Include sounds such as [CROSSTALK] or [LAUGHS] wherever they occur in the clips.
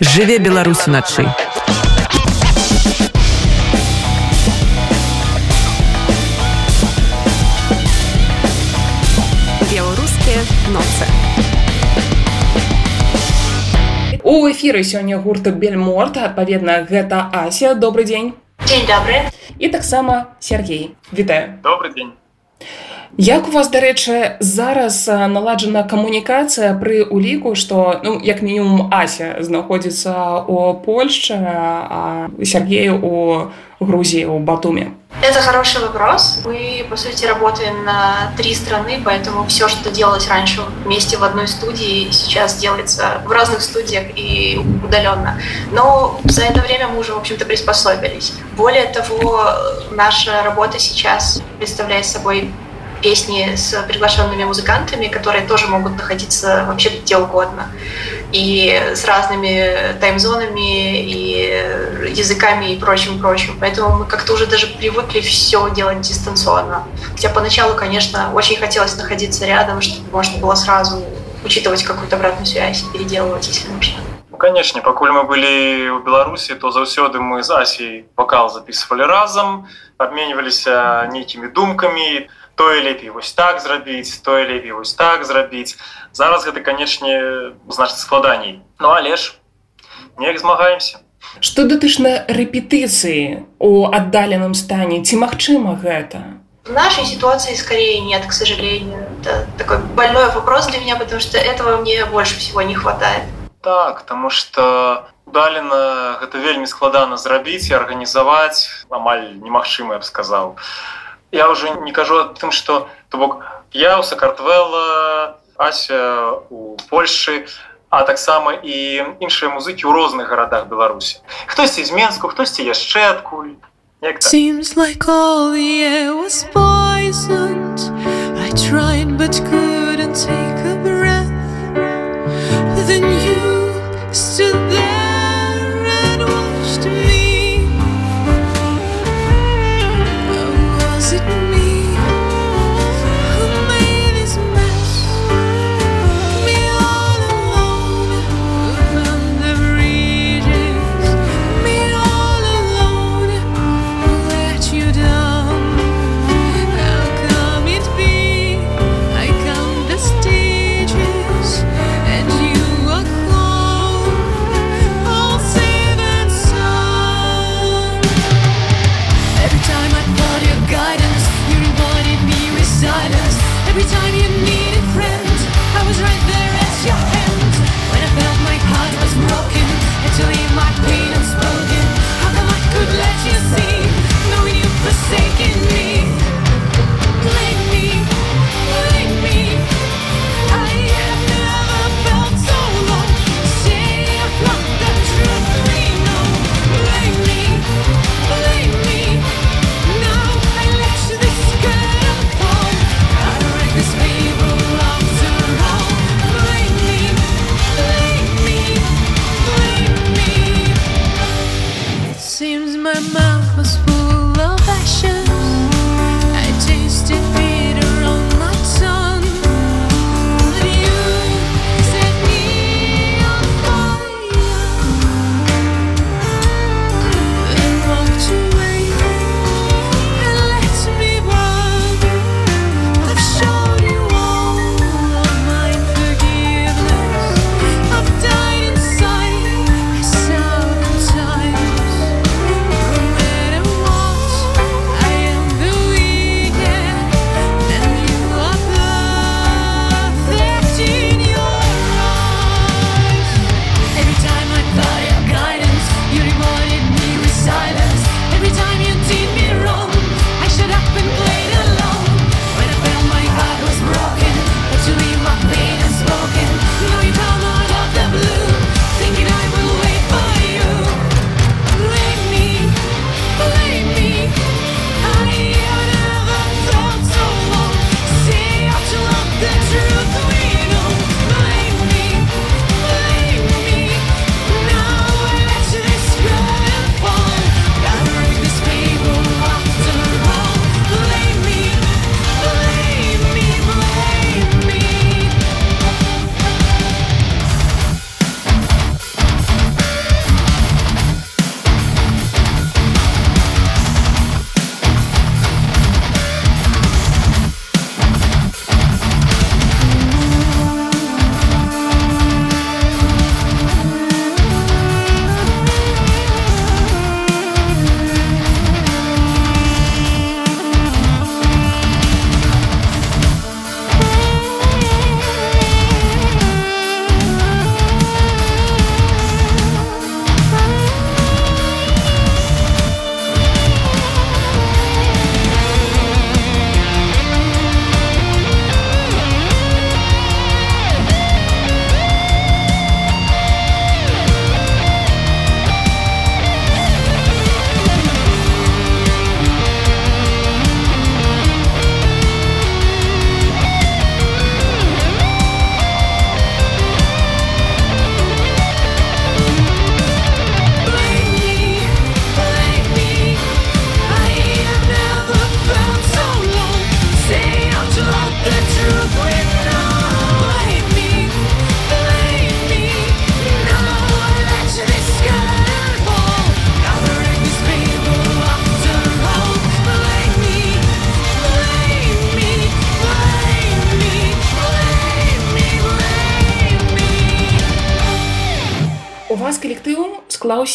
Жыве Беларусь уначы. Беларускія ноцы. У эфіры сёння гурта Бельморт, адпаведна, гэта Ася, добрый дзень. Дзень добры. І таксама Сергей. Вітаю. Добрый дзень. Як у вас дарэчы зараз наладжана камунікацыя пры уліку што ну як мінімум ася знаходзіцца у Польшчы а Сергею у Грузии у Батуме это хороший вопрос мы по сути работаем на три страны поэтому все что делалось раньше вместе в одной студии сейчас делается в разных студиях и удаленно но за это время мы уже в общем-то приспособились более того наша работа сейчас представляет собой песни с приглашенными музыкантами, которые тоже могут находиться вообще где угодно. И с разными таймзонами, и языками, и прочим-прочим. Поэтому мы как-то уже даже привыкли все делать дистанционно. Хотя поначалу, конечно, очень хотелось находиться рядом, чтобы можно было сразу учитывать какую-то обратную связь, переделывать, если нужно. Ну, конечно, покуль мы были в Беларуси, то заўсёды мы з Асей вокал записывали разом, обменивались некими думками, тое лепей вось так зрабіць тое лепей вось так зрабіць зараз гэта канечне значит складаней. Ну але ж неяк змагаемся. Что датычна рэпетыцыі у аддаленым стане ці магчыма гэта? В нашей ситуации скорее нет к сожалению. Это такой больной вопрос для меня потому что этого мне больше всего не хватает. Так потому что удалена гэта вельмі складана зрабіць і арганізаваць. Амаль немагчыма я б сказал а я уже не кажу о тым что то бок я у сакартвела ася у польши а таксама і іншыя музыкі ў розных гарадах беларусі хтосьці з менску хтосьці яшчэ адкуль seems like all the air was poisoned I tried but couldn't take a breath then you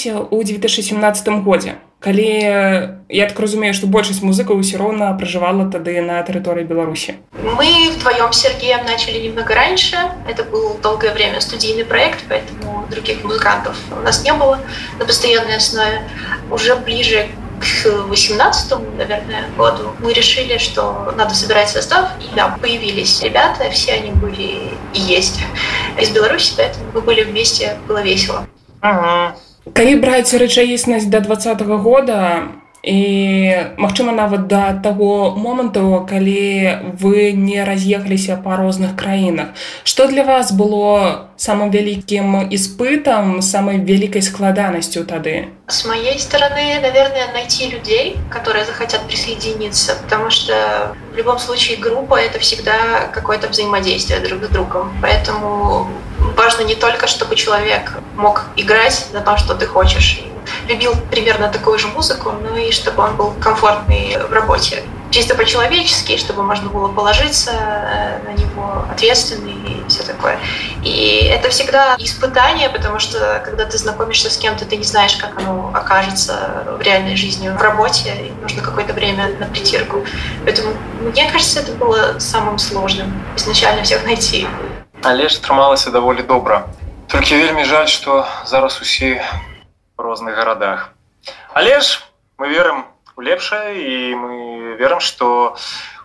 склаўся ў 2017 годзе калі я так разумею што большасць музыкаў усё роўна пражывала тады на тэрыторыі беларусі мы вдвоем с сергеем начали немного раньше это был долгое время студийный проект поэтому других музыкантов у нас не было на постоянной основе уже ближе к к 18 наверное, году мы решили, что надо собирать состав. И да, появились ребята, все они были и есть из Беларуси, поэтому мы были вместе, было весело. Ага. Калі браць рэчаіснасць да двадцатого года і магчыма нават да таго моманту калі вы не раз'ехаліся па розных краінах что для вас было самым вялікім іспытам самой вялікай складанасцю тады с моей стороны наверное найти людей которые захотят присоединиться потому что в любом случае группа это всегда какое-то взаимодействие друг с другом поэтому важно не только чтобы человек мог играть на том что ты хочешь любил примерно такую же музыку, ну и чтобы он был комфортный в работе. Чисто по-человечески, чтобы можно было положиться э, на него, ответственный и все такое. И это всегда испытание, потому что когда ты знакомишься с кем-то, ты не знаешь, как оно окажется в реальной жизни, в работе, и нужно какое-то время на притирку. Поэтому мне кажется, это было самым сложным изначально всех найти Але ж атрымалася даволі добра. Толькі вельмі жаль, што зараз усе розных гарадах але ж мы верым у лепшае і мы верым что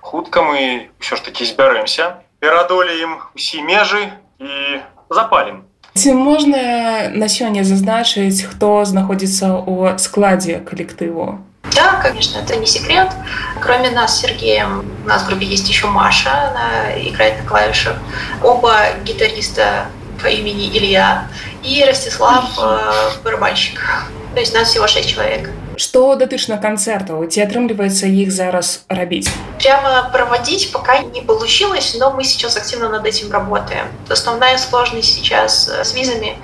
хутка мы ўсё ж таки збяремся перадолеем усе межы і запалім ці можна на сёння зазначыць хто знаходзіцца ў складзе калектыву Да, конечно, это не секрет. Кроме нас с Сергеем, у нас в группе есть еще Маша, она играет на клавишах. Оба гитариста по имени Илья и Ростислав э, барабанщик. То есть нас всего шесть человек. Что датычна канцэртаў ці атрымліваецца іх зараз рабіць прямо проводить пока не получилось но мы сейчас активно над этим работаем основная сложность сейчас с визами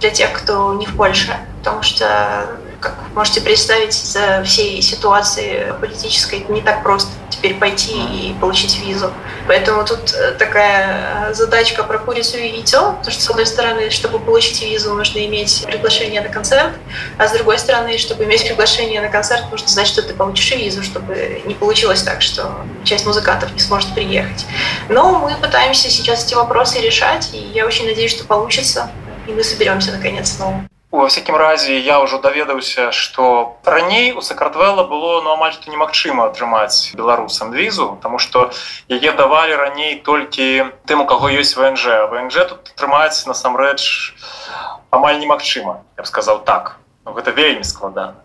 для тех кто не в Польше потому что как можете представить из-за всей ситуации политической не так просто теперь пойти и получить визу. Поэтому тут э, такая э, задачка про курицу и яйцо, потому что, с одной стороны, чтобы получить визу, нужно иметь приглашение на концерт, а с другой стороны, чтобы иметь приглашение на концерт, нужно знать, что ты получишь визу, чтобы не получилось так, что часть музыкантов не сможет приехать. Но мы пытаемся сейчас эти вопросы решать, и я очень надеюсь, что получится, и мы соберемся наконец снова Во всякім разе я ўжо даведаўся, што раней у сакартвела было ну амаль што немагчыма атрымаць беларусам візу, Таму што яе давалі раней толькі тым, у каго ёсць ВНЖ. ВНЖ тут атрымаць насамрэч амаль немагчыма, я б сказаў так. Ну, гэта вельмі складана.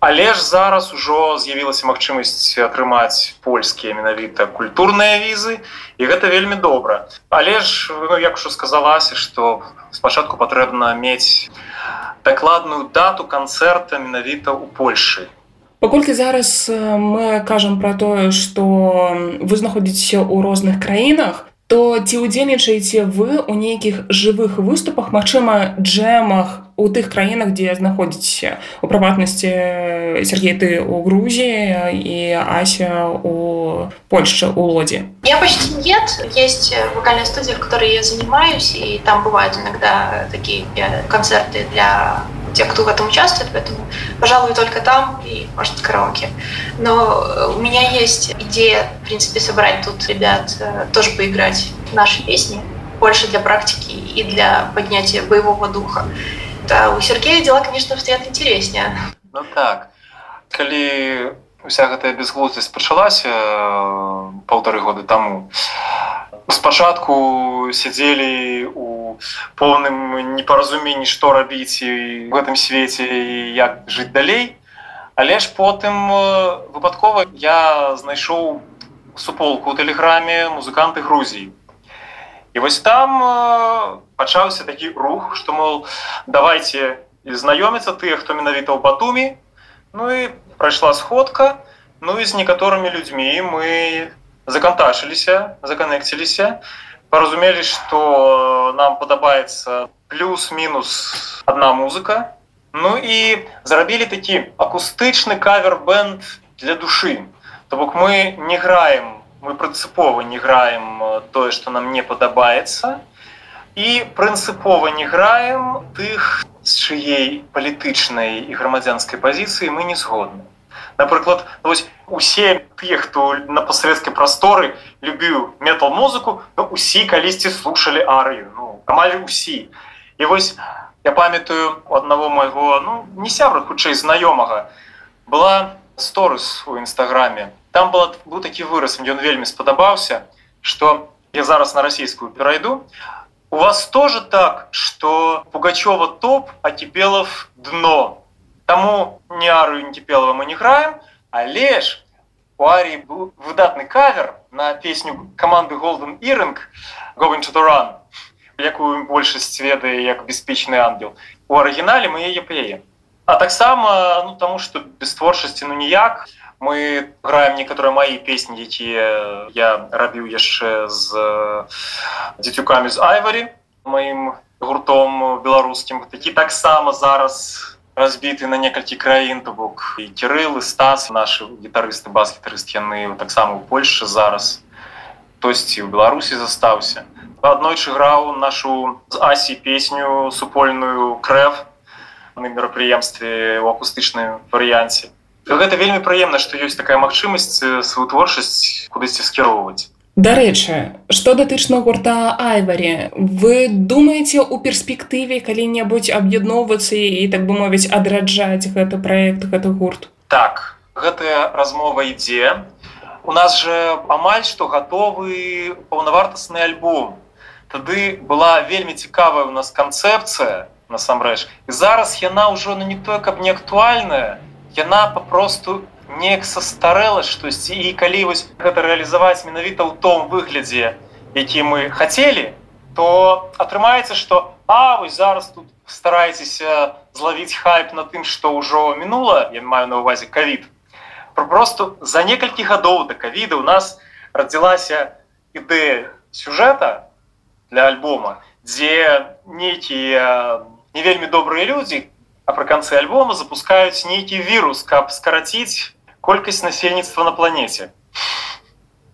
Але ж зараз ужо з'явілася магчымасць атрымаць польскія менавіта культурныя візы і гэта вельмі добра. Але ж ну, як ужо сказалася, што спачатку патрэбна мець дакладную дату канцэрта менавіта ў Польшы. Паколькі зараз мы кажам пра тое, што вы знаходзіцеся ў розных краінах, то ці ўдзельнічаеце вы ў нейкіх жывых выступах, магчыма, джэмах у тых краінах, дзе знаходзіцеся у прыватнасці Сергей ты у Грузіі і Ася у Польше у Лоде. Я почти нет. Есть вокальная студия, в которой я занимаюсь, и там бывают иногда такие концерты для тех, кто в этом участвует, поэтому, пожалуй, только там и, может, караоке. Но у меня есть идея, в принципе, собрать тут ребят, э, тоже поиграть наши песни, больше для практики и для поднятия боевого духа. Да, у Сергея дела, конечно, стоят интереснее. Ну так, калі вся гэтая безглуздасць пачалася э, полторы года таму, спачатку сядзелі у поўным непаразуменні што рабіць і в гэтым свеце і як жыць далей але ж потым выпадкова я знайшоў суполку ў тэлеграме музыканты Грузіі і вось там пачаўся такі рух што мол давайте знаёміцца тыя хто менавіта ў батуме ну і прайшла сходка ну і з некаторымі людзьмі мы заканташыліся законнекціліся паразумелі что нам падабаецца плюс-мінус одна музыка ну і зрабілі такі акустычны кавер-бэнд для душы то бок мы не граем мы прынцыпова не граем тое что нам не падабаецца і прынцыпова не граем тых з чыей палітычнай і грамадзянскай пазіцыі мы не згодны напрыклад вось усе тыя хто на пасавецкай прасторы любіў метал музыку но усі калісьці слушали арыю ну амаль усі. І вось я памятаю аднаго майго ну не сябра хутчэй знаёмага была сторыс у нстаграме там была быў такі выраз ён вельмі спадабаўся что я зараз на расійскую перайду у вас тоже так что пугачева топ а кипелов дно тому не ару не кипелова мы не граем але ж у арии был выдатный кавер на песню команды golden иринг going to the run якую большасць ведае як бяспечны ангел. У арыгінале мы яе пеем а таксама ну таму что без творчасці ну ніяк. Мы граем некаторыя мои песні якія я рабіў яшчэ з дзецюкамі з айвары маім гуртом беларускім такі таксама зараз разбіты на некалькі краін то бок і кірылы стас наши гітарысты бас-гітарыст яны таксама у польльше зараз тосьці ў беларусі застаўся аднойчы граў нашу з асі песню супольную крэв на мерапрыемстве у акустычным варыянце гэта вельмі прыемна што ёсць такая магчымасць сваю творчасць кудысьці скіроўваць Дарэчы, што датычна гурта Айварі, вы думаеце ў перспектыве калі-небудзь аб'ядноўвацца і так бы мовіць адраджаць гэты праект гэты гурт. Так, гэтая размова ідзе. У нас жа амаль што гатовы паўнавартасны альбом. Тады была вельмі цікавая у нас канцэпцыя насамрэч. І зараз яна ўжо ну, не тое, каб не актуальная, яна папросту неяк састарэла штосьці і калі вось гэта рэалізаваць менавіта ў том выглядзе які мы хацелі то атрымаецца што а вось зараз тут старайцеся злавіць хайп на тым што ўжо мінула я маю на увазе кавід просто за некалькі гадоў да кавіда у нас радзілася ідэя сюжэта для альбома дзе нейкія не вельмі добрыя людзі а пры канцы альбома запускаюць нейкі вірус каб скараціць колькасць насельніцтва на планеце.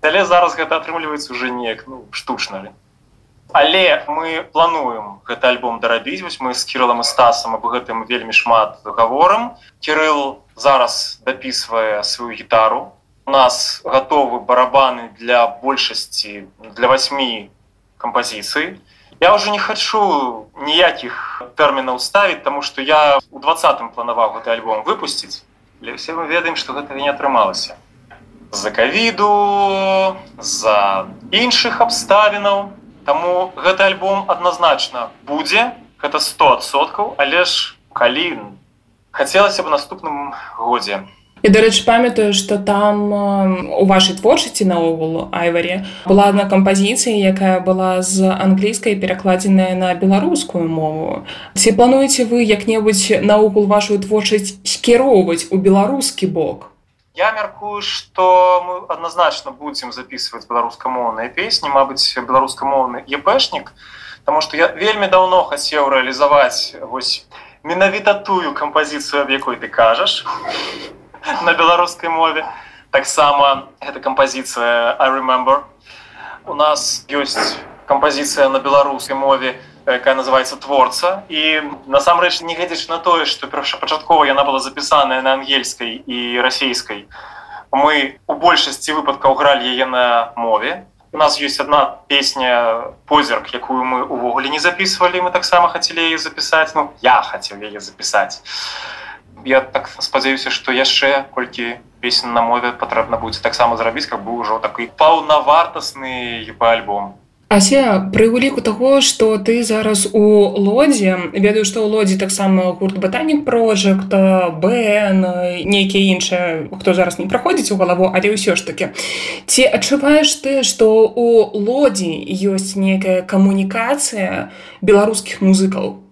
Але зараз гэта атрымліваецца уже неяк ну, штучна. Але мы плануем гэты альбом дарабіць. Вось мы з кірылам і стасам аб гэтым вельмі шмат гаворам кірыл зараз дапісвае сваю гітару. У нас готовы барабаны для большасці для восьми кампазіцый. Я уже не хочу ніякіх тэрмінаў ставіць тому что я у двадцатым планаваў гэты альбом выпусціць Але все мы ведаем, што гэта не атрымалася. За кавіду, за іншых абставінаў. Таму гэты альбом адназначна будзе, гэта 100соткаў, але ж калі хацелася б наступным годзе. І дарэчы памятаю, што там у вашай творчасці наогул айваре была адна кампазіцыя, якая была з англійскай перакладзеная на беларускую мову. Ці плануеце вы як-небудзь наогул вашу творчасць скіроўваць у беларускі бок? Я мяркую, што мы адназначна будзем записываць беларускамоўныя песні, Мабыць, беларускамоўны епэшнік, Таму што я вельмі даўно хацеў рэалізаваць менавіта тую кампазіцыю, аб якой ты кажаш на беларускай мове таксама гэта кампазіцыя I remember у нас ёсць кампазіцыя на беларускай мове якая называется творца і насамрэч не гледзяч на тое што першапачаткова яна была запісаная на ангельскай і расійскай мы у большасці выпадкаў гралі яе на мове у нас есть одна песня позірк якую мы увогуле не записывалі мы таксама хацелі яе запісаць ну я хацеў яе запісаць я так спадзяюся што яшчэ колькі песен на мове патрэбна будзе таксама зрабіць как бы ўжо такі паўнавартасны па альбом. Ася пры уліку таго што ты зараз у лодзе ведаю што ў лодзе таксама гурт батанік прожект бн нейкія іншыя хто зараз не праходзіць у галаву але ўсё ж таки ці адчуваеш ты што у лодзе ёсць некая камунікацыя беларускіх музыкаў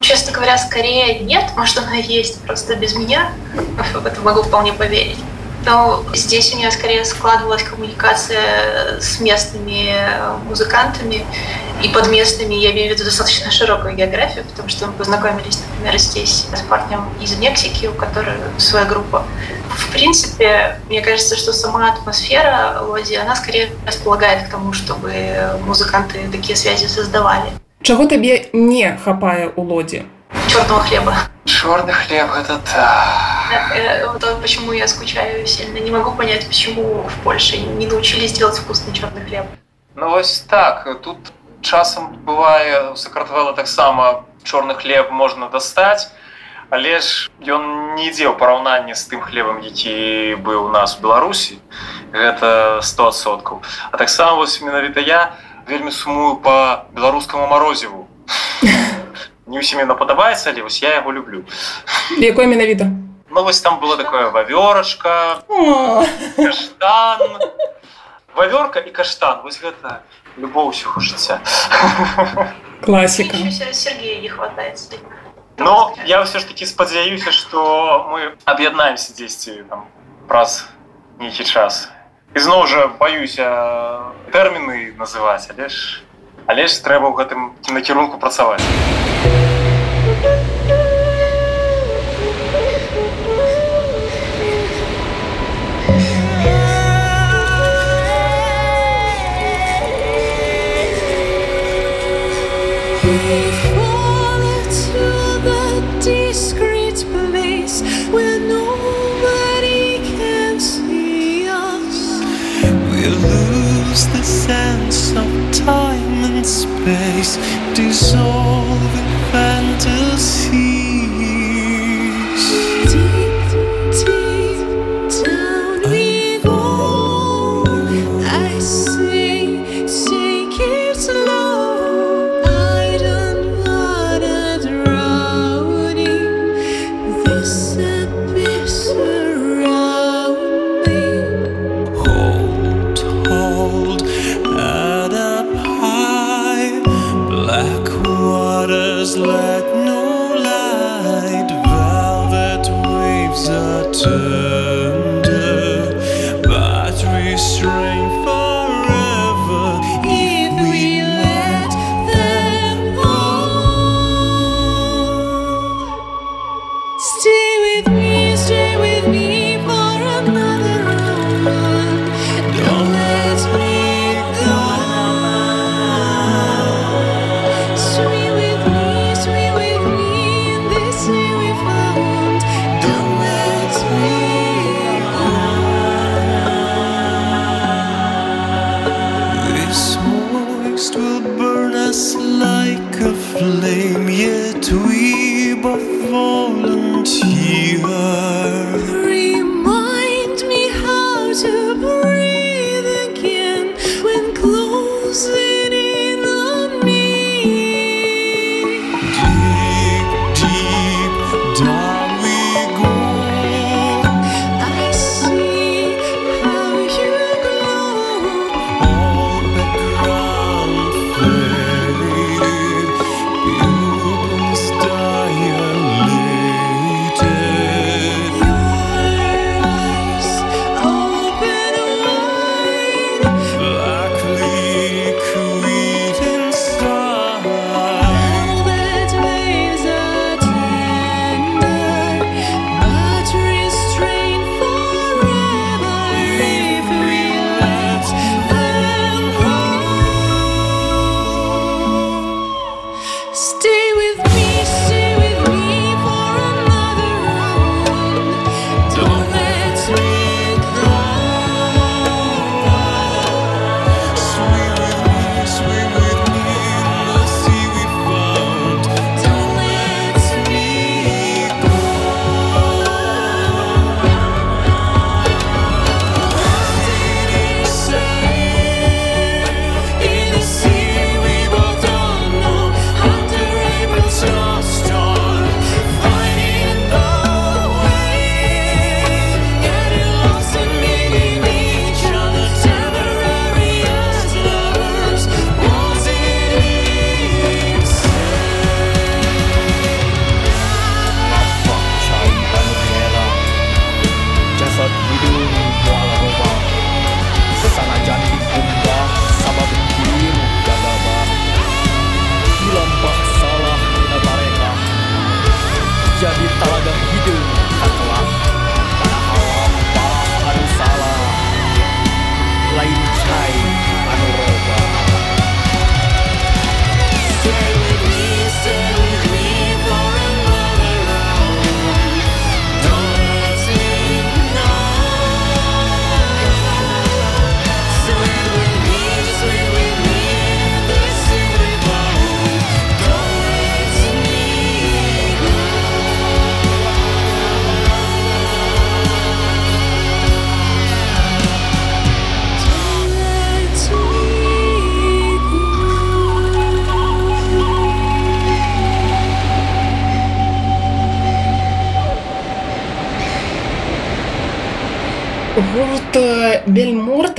Честно говоря, скорее нет. Может, она есть просто без меня. В это могу вполне поверить. Но здесь у меня скорее складывалась коммуникация с местными музыкантами и под местными я имею в виду достаточно широкую географию, потому что мы познакомились, например, здесь с парнем из Мексики, у которого своя группа. В принципе, мне кажется, что сама атмосфера Лоди, она скорее располагает к тому, чтобы музыканты такие связи создавали. Чаго табе не хапае ў лодзе? черного хлеба. Черный хлеб это да. Э, вот почему я скучаю сильно. Не могу понять, почему в Польше не научились делать вкусный черный хлеб. Ну ось так. Тут часам бывае у так само черный хлеб можно достать, але ж ён не ідзе ў параўнанні з тым хлебам які быў у нас у беларусі гэта 100соткаў а таксама вось менавіта я вельмі сумую по беларускаму морозеву не усім яно падабаецца але вось я яго люблю якой менавіта ну вось там было такое вавёрачка каштан вавёрка і каштан вось гэта любоў усяго жыцця класіка Сергея не хватает но я все ж таки спадзяюся что мы аб'яднаемся дзесьці праз нейкі час ізноў жа баюся тэрміны называць але ж але ж трэба ў гэтым накірунку працаваць sense of time and space, dissolving fantasy. swear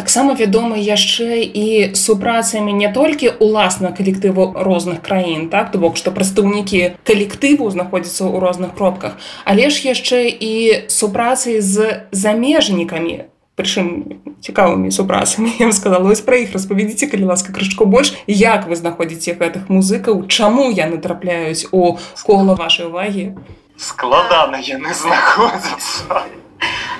таксама вядомы яшчэ і супрацамі не толькі уласна калектыву розных краін так то бок што прадстаўнікі калектыву знаходзяцца ў розных кропках але ж яшчэ і супрацай з замежнікамі прычым цікавымі супрацамі я сказала пра іх распавядзіце калі ласка крышку больш як вы знаходзіце гэтых музыкаў чаму яны трапляюць у кола вашай увагі складана яны знаходзяцца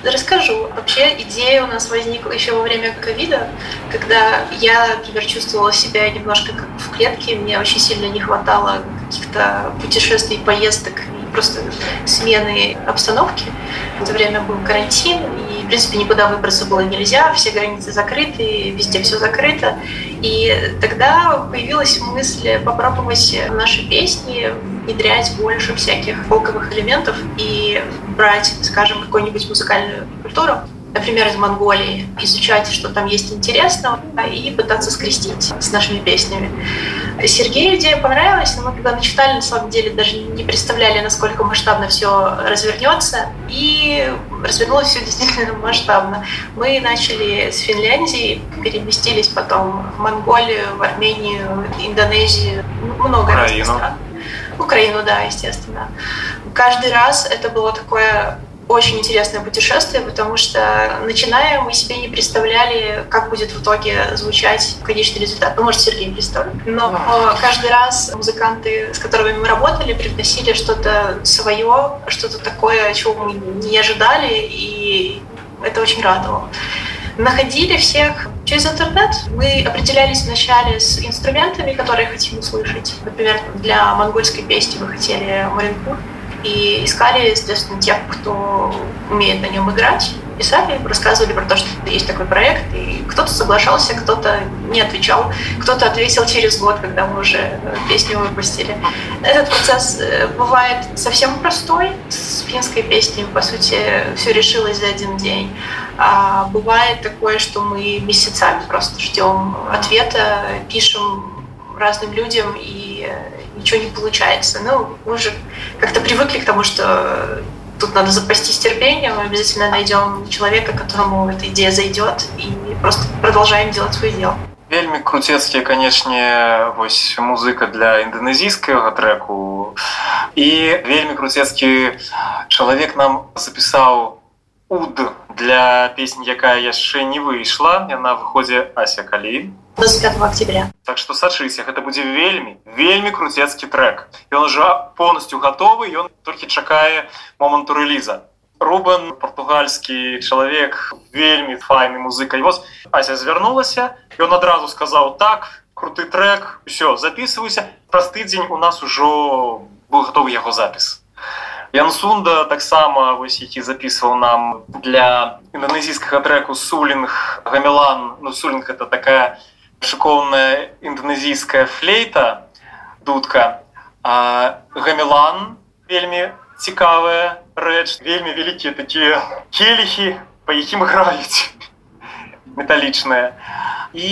Расскажу. Вообще идея у нас возникла еще во время ковида, когда я, например, чувствовала себя немножко как в клетке, мне очень сильно не хватало каких-то путешествий, поездок и просто смены обстановки. В это время был карантин, и, в принципе, никуда выбраться было нельзя, все границы закрыты, везде все закрыто. И тогда появилась мысль попробовать наши песни внедрять больше всяких фолковых элементов и брать, скажем, какую-нибудь музыкальную культуру, например, из Монголии, изучать, что там есть интересного, и пытаться скрестить с нашими песнями. Сергею идея понравилась, но мы когда начитали, на самом деле даже не представляли, насколько масштабно все развернется, и развернулось все [LAUGHS] действительно масштабно. Мы начали с Финляндии, переместились потом в Монголию, в Армению, Индонезию, много разных стран. Украину, да, естественно. Каждый раз это было такое очень интересное путешествие, потому что начиная мы себе не представляли, как будет в итоге звучать конечный результат. Ну, может, Сергей представит. Но каждый раз музыканты, с которыми мы работали, привносили что-то свое, что-то такое, чего мы не ожидали, и это очень радовало находили всех через интернет. Мы определялись вначале с инструментами, которые хотим услышать. Например, для монгольской песни мы хотели Маринпур. И искали, естественно, тех, кто умеет на нем играть. Писали, рассказывали про то, что есть такой проект. И кто-то соглашался, кто-то не отвечал. Кто-то ответил через год, когда мы уже песню выпустили. Этот процесс э, бывает совсем простой. С финской песней, по сути, все решилось за один день. А бывает такое, что мы месяцами просто ждем ответа, пишем разным людям и ничего не получается. Ну, мы уже как-то привыкли к тому, что тут надо запастись терпением, мы обязательно найдем человека, которому эта идея зайдет, и просто продолжаем делать свое дело. Вельмі круцецкія канешне вось музыка для інданезійскага трэку і вельмі круцецкі чалавек нам запісаў уд для песні якая яшчэ не выйшла яна выходзе ася калі 25 октября так что сачыся гэта будзе вельмі вельмі круцецкі трек ён уже полностью готовы ён толькі чакае моманту рэліза рубан португальскі чалавек вельмі файны музыка і воз ася звярнулася ён адразу сказаў так круты трек все записывайся праз тыдзень у нас ужо был готовы яго запіс Янсунда таксама вось які записываў нам для інданезійскага треку сулінг гамелан ну сулінг это такая шыкоўная інданезійская флейта дудка а гамелан вельмі цікавая рэч вельмі вялікія такія келихі па якім граюць [LAUGHS] металічныя і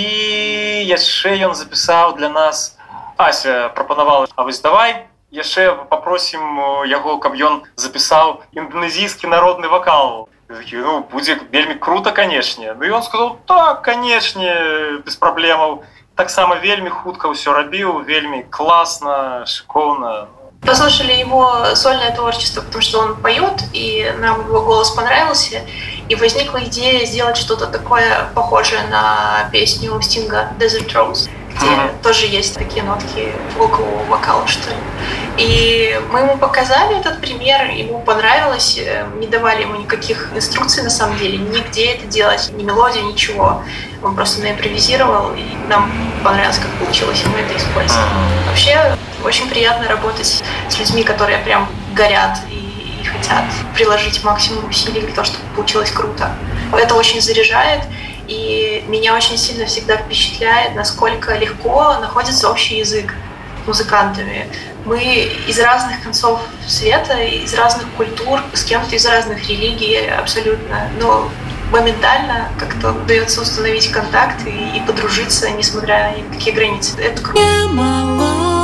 яшчэ ён запісаў для нас ася прапанавала А вось давай яшчэ попросім яго каб ён запісаў інданезійскі народны вакал ну, будзе вельмі круто канешне Ну ён сказал так канешне без праблемаў таксама вельмі хутка ўсё рабіў вельмі класна шыкоўна послушали его сольное творчество потому что он поет и нам его голос понравился и возникла идея сделать что-то такое похожее на песню стинга desert rose где mm-hmm. тоже есть такие нотки около вокала, что ли. И мы ему показали этот пример, ему понравилось, э, не давали ему никаких инструкций на самом деле, нигде это делать, ни мелодию, ничего. Он просто наимпровизировал, и нам понравилось, как получилось, и мы это использовали. Вообще, очень приятно работать с людьми, которые прям горят и, и хотят приложить максимум усилий для того, чтобы получилось круто. Это очень заряжает, и меня очень сильно всегда впечатляет, насколько легко находится общий язык музыкантами. Мы из разных концов света, из разных культур, с кем-то из разных религий абсолютно. Но моментально как-то удается установить контакт и, и подружиться, несмотря на какие границы. Это круто.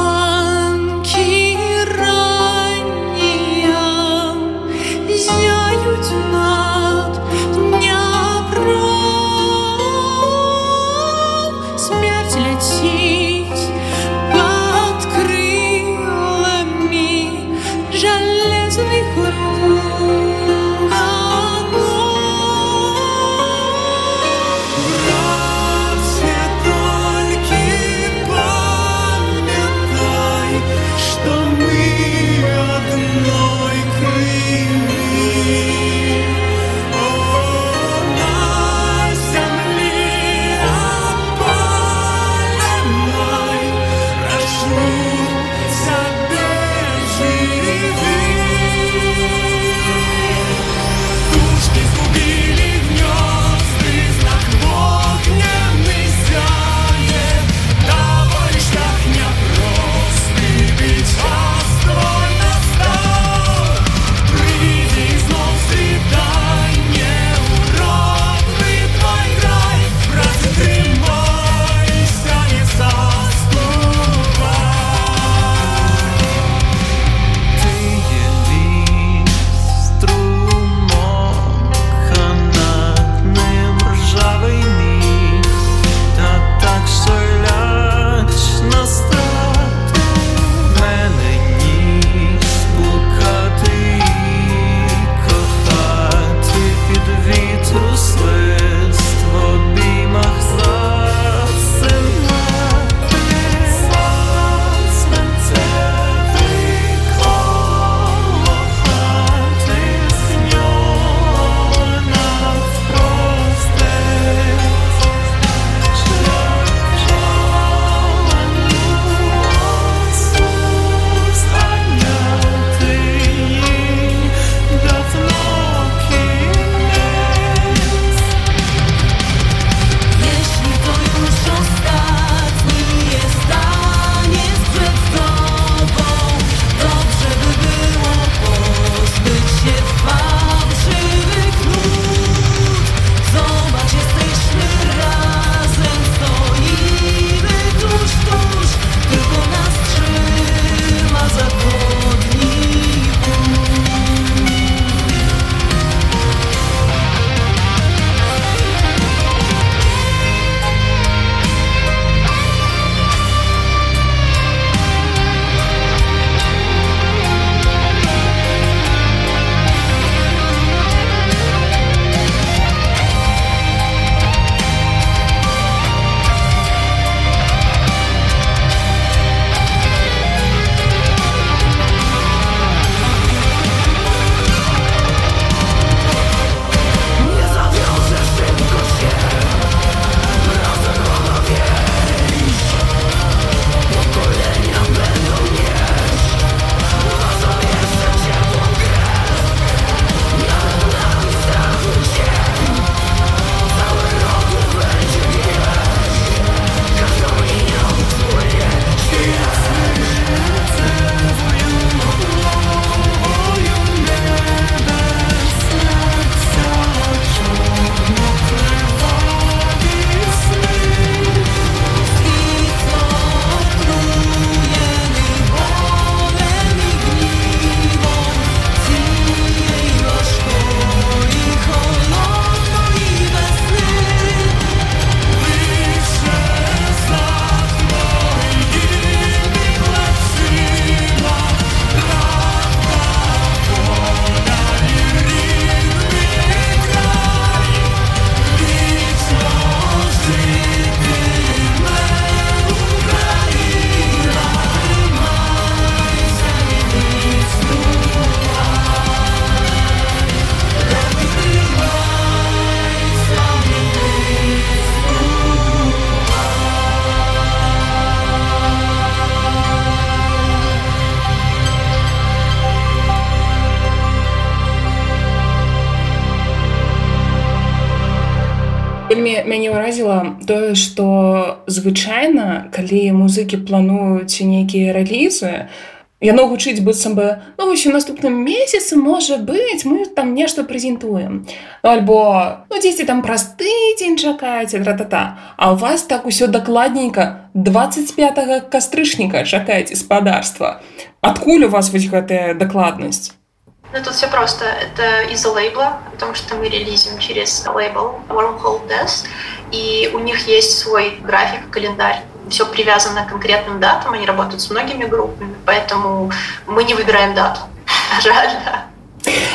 Вельмі мяне ўразіла тое што звычайна калі музыкі плануюць нейкія рэлізы яно гучыць быццам бы ну вось у наступным месяцы можа быць мы там нешта прэзентуем ну, альбо ну дзесьці там праз тыдзень чакаеце тра-та-та. А у вас так усё дакладненька 25 кастрычніка чакаеце спадарства адкуль у вас вось гэтая дакладнасць Ну, тут все просто. Это из-за лейбла, потому что мы релизим через лейбл Wormhole Death, и у них есть свой график, календарь. Все привязано к конкретным датам, они работают с многими группами, поэтому мы не выбираем дату. [LAUGHS] Жаль, да.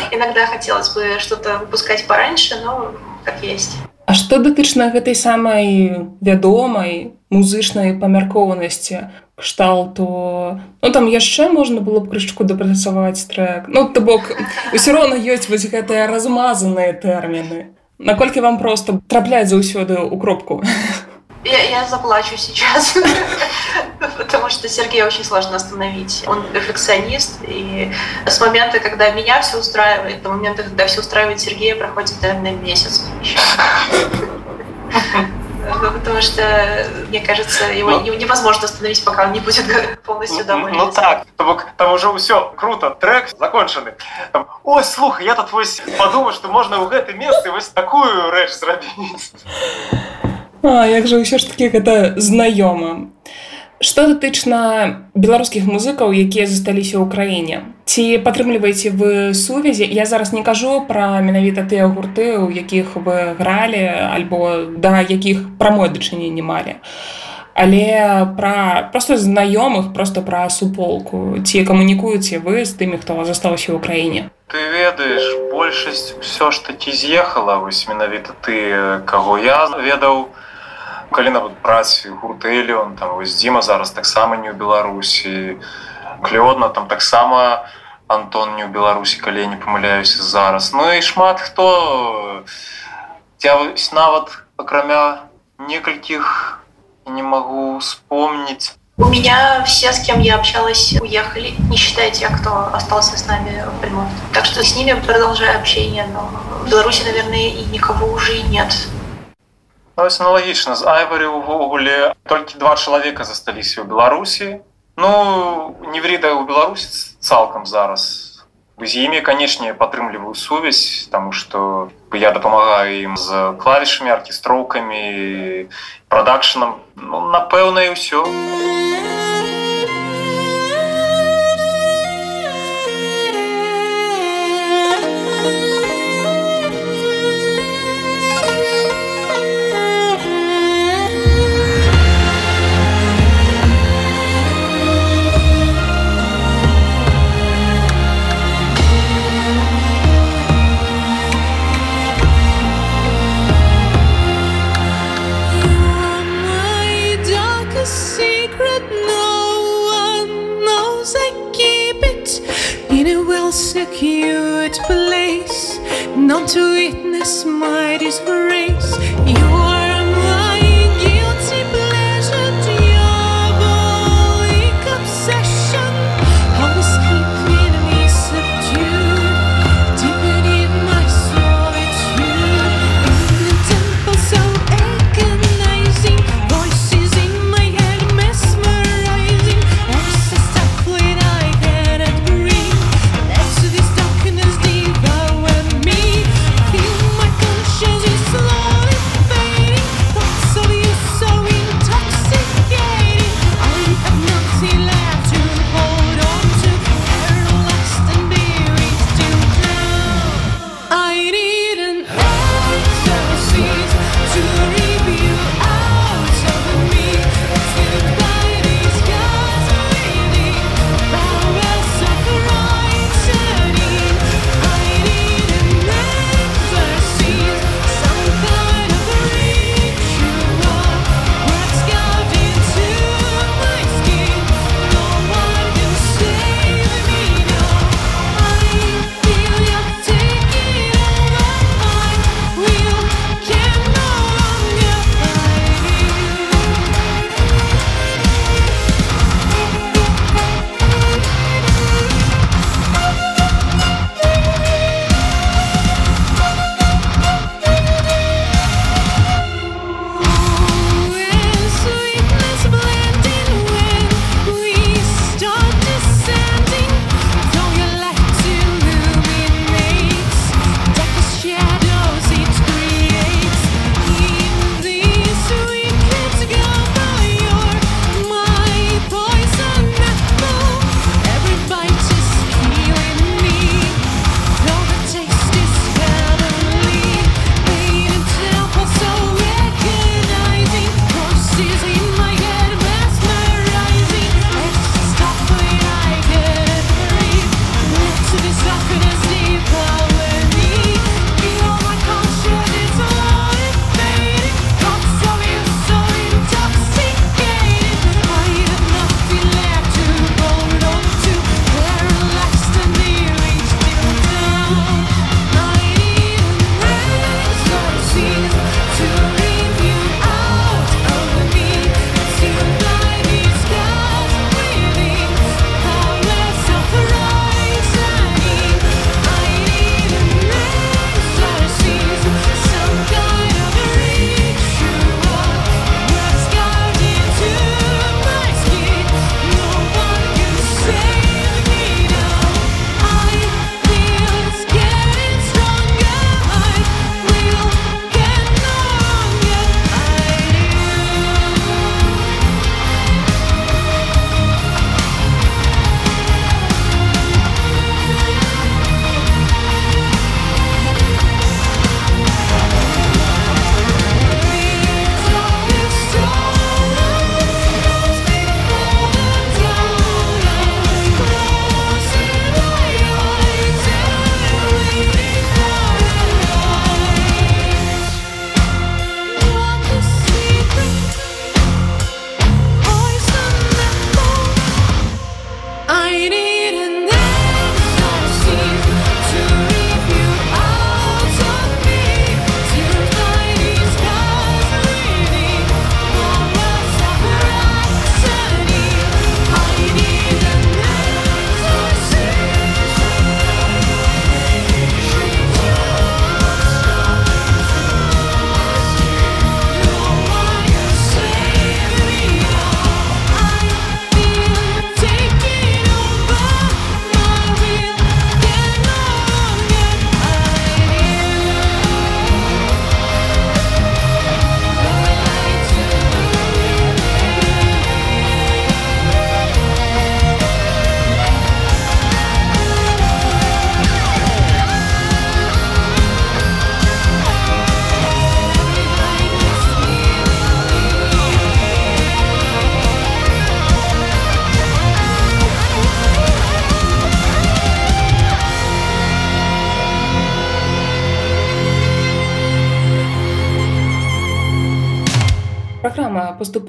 Иногда хотелось бы что-то выпускать пораньше, но как есть. А што датычна гэтай самай вядомай музычнай памяркованасці кшталту ну там яшчэ можна было б крышку дапрацаваць трек ну то бок усё роўна ёсць вось гэтыя размазаныя тэрміны наколькі вам просто трапляць заўсёды ў кропку Я, я заплачу сейчас, [LAUGHS] потому что Сергея очень сложно остановить. Он перфекционист, и с момента, когда меня все устраивает, до момента, когда все устраивает Сергея, проходит, наверное, месяц. Ну, [LAUGHS] потому что, мне кажется, его ну, невозможно остановить, пока он не будет полностью доволен. Ну, ну так, там уже все круто, трек законченный. Там, Ой, слухай, я тут вось подумал, что можно в это место вот такую рэч зрабіць. А, як жа ўсё ж такі гэта знаёма. Што датычна беларускіх музыкаў, якія засталіся ў краіне. Ці падтрымліваеце вы сувязі? Я зараз не кажу пра менавіта тыя гурты, у якіх вы гралі альбо да якіх прамой дачынення малі. Але пра проста знаёмых просто пра суполку. Ці камунікуеце вы з тымі, хто застаўся ў краіне. Ты ведаеш, большасць ўсё ж такі з'ехала вось менавіта ты, каго я ведаў, калі нават браць гуртэліон там вось дзіма зараз таксама не ў беларусі клёдна там таксама антон не ў беларусі калі не памыляюся зараз ну і шмат хто я вось нават акрамя некалькіх не могу вспомнить у меня все, с кем я общалась, уехали, не считая тех, кто остался с нами в Бельмонте. Так что с ними продолжаю общение, но в Беларуси, наверное, и никого уже и нет. Ну, аналагічна з айвары увогуле толькі два чалавека засталіся ў беларусі ну невріда ў беларусі цалкам зараз з імі канечне падтрымліваю сувязь таму што я дапамагаю ім з клавішамі аркестроўкамі прадакшнам ну, напэўна і ўсё у secured place, not to witness my disgrace.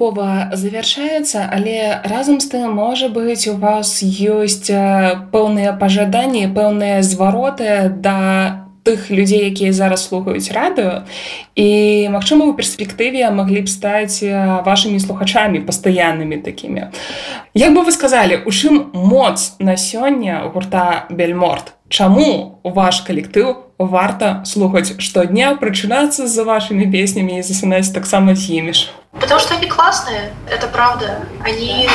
праграма паступова завяршаецца але разам з тым можа быць у вас ёсць пэўныя пажаданні пэўныя звароты да тых людзей якія зараз слухаюць радыё і магчыма у перспектыве маглі б стаць вашымі слухачамі пастаяннымі такімі як бы вы сказалі у чым моц на сёння гурта бельморт Чаму ваш калектыў варта слухаць штодня прачынацца за вашими песнями и засынаць таксама з імі ж Потому что они классные, это правда. Они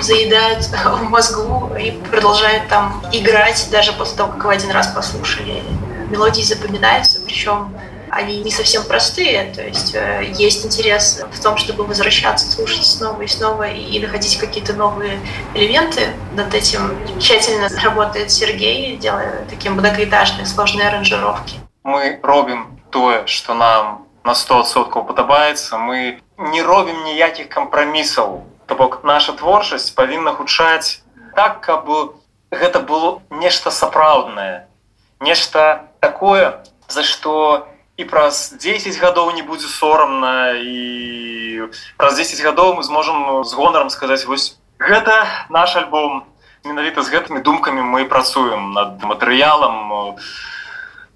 заедают в мозгу и продолжают там играть даже после того, как вы один раз послушали. Мелодии запоминаются, причем они не совсем простые, то есть э, есть интерес в том, чтобы возвращаться, слушать снова и снова и находить какие-то новые элементы. Над этим тщательно работает Сергей, делая такие многоэтажные сложные аранжировки. Мы робим то, что нам на 100% падабаецца мы не робім ніякіх кампрамісаў то бок наша творчасць павінна гучаць так каб гэта было нешта сапраўднае. Нешта такое за што і праз 10 гадоў не будзе сорамна і праз 10 гадоў мы зможам з гонарам сказаць вось гэта наш альбом. Менавіта з гэтымі думкамі мы працуем над матэрыялам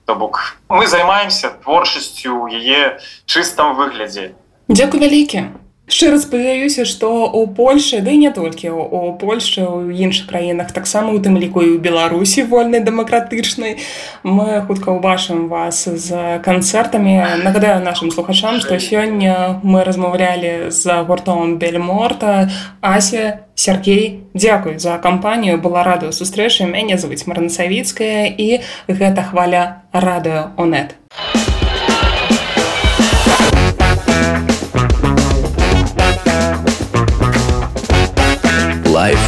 то бок мы займаемся творчасцю яе чыстым выглядзе. Дзякуй вялікі шчыра спадзяюся што у Польше ды не толькі у Польше у іншых краінах таксама у тым ліку і ў беларусі вольнай дэмакратычнай мы хутка ўбачым вас з канцэртамі. Нагадаю нашим слухачам што сёння мы размаўлялі з гуртом бельморта. Ася Сергей дзякуй за кампанію. Была радыё сустрэчы. Мяне завуць марнасавіцкая і гэта хваля радыё онет life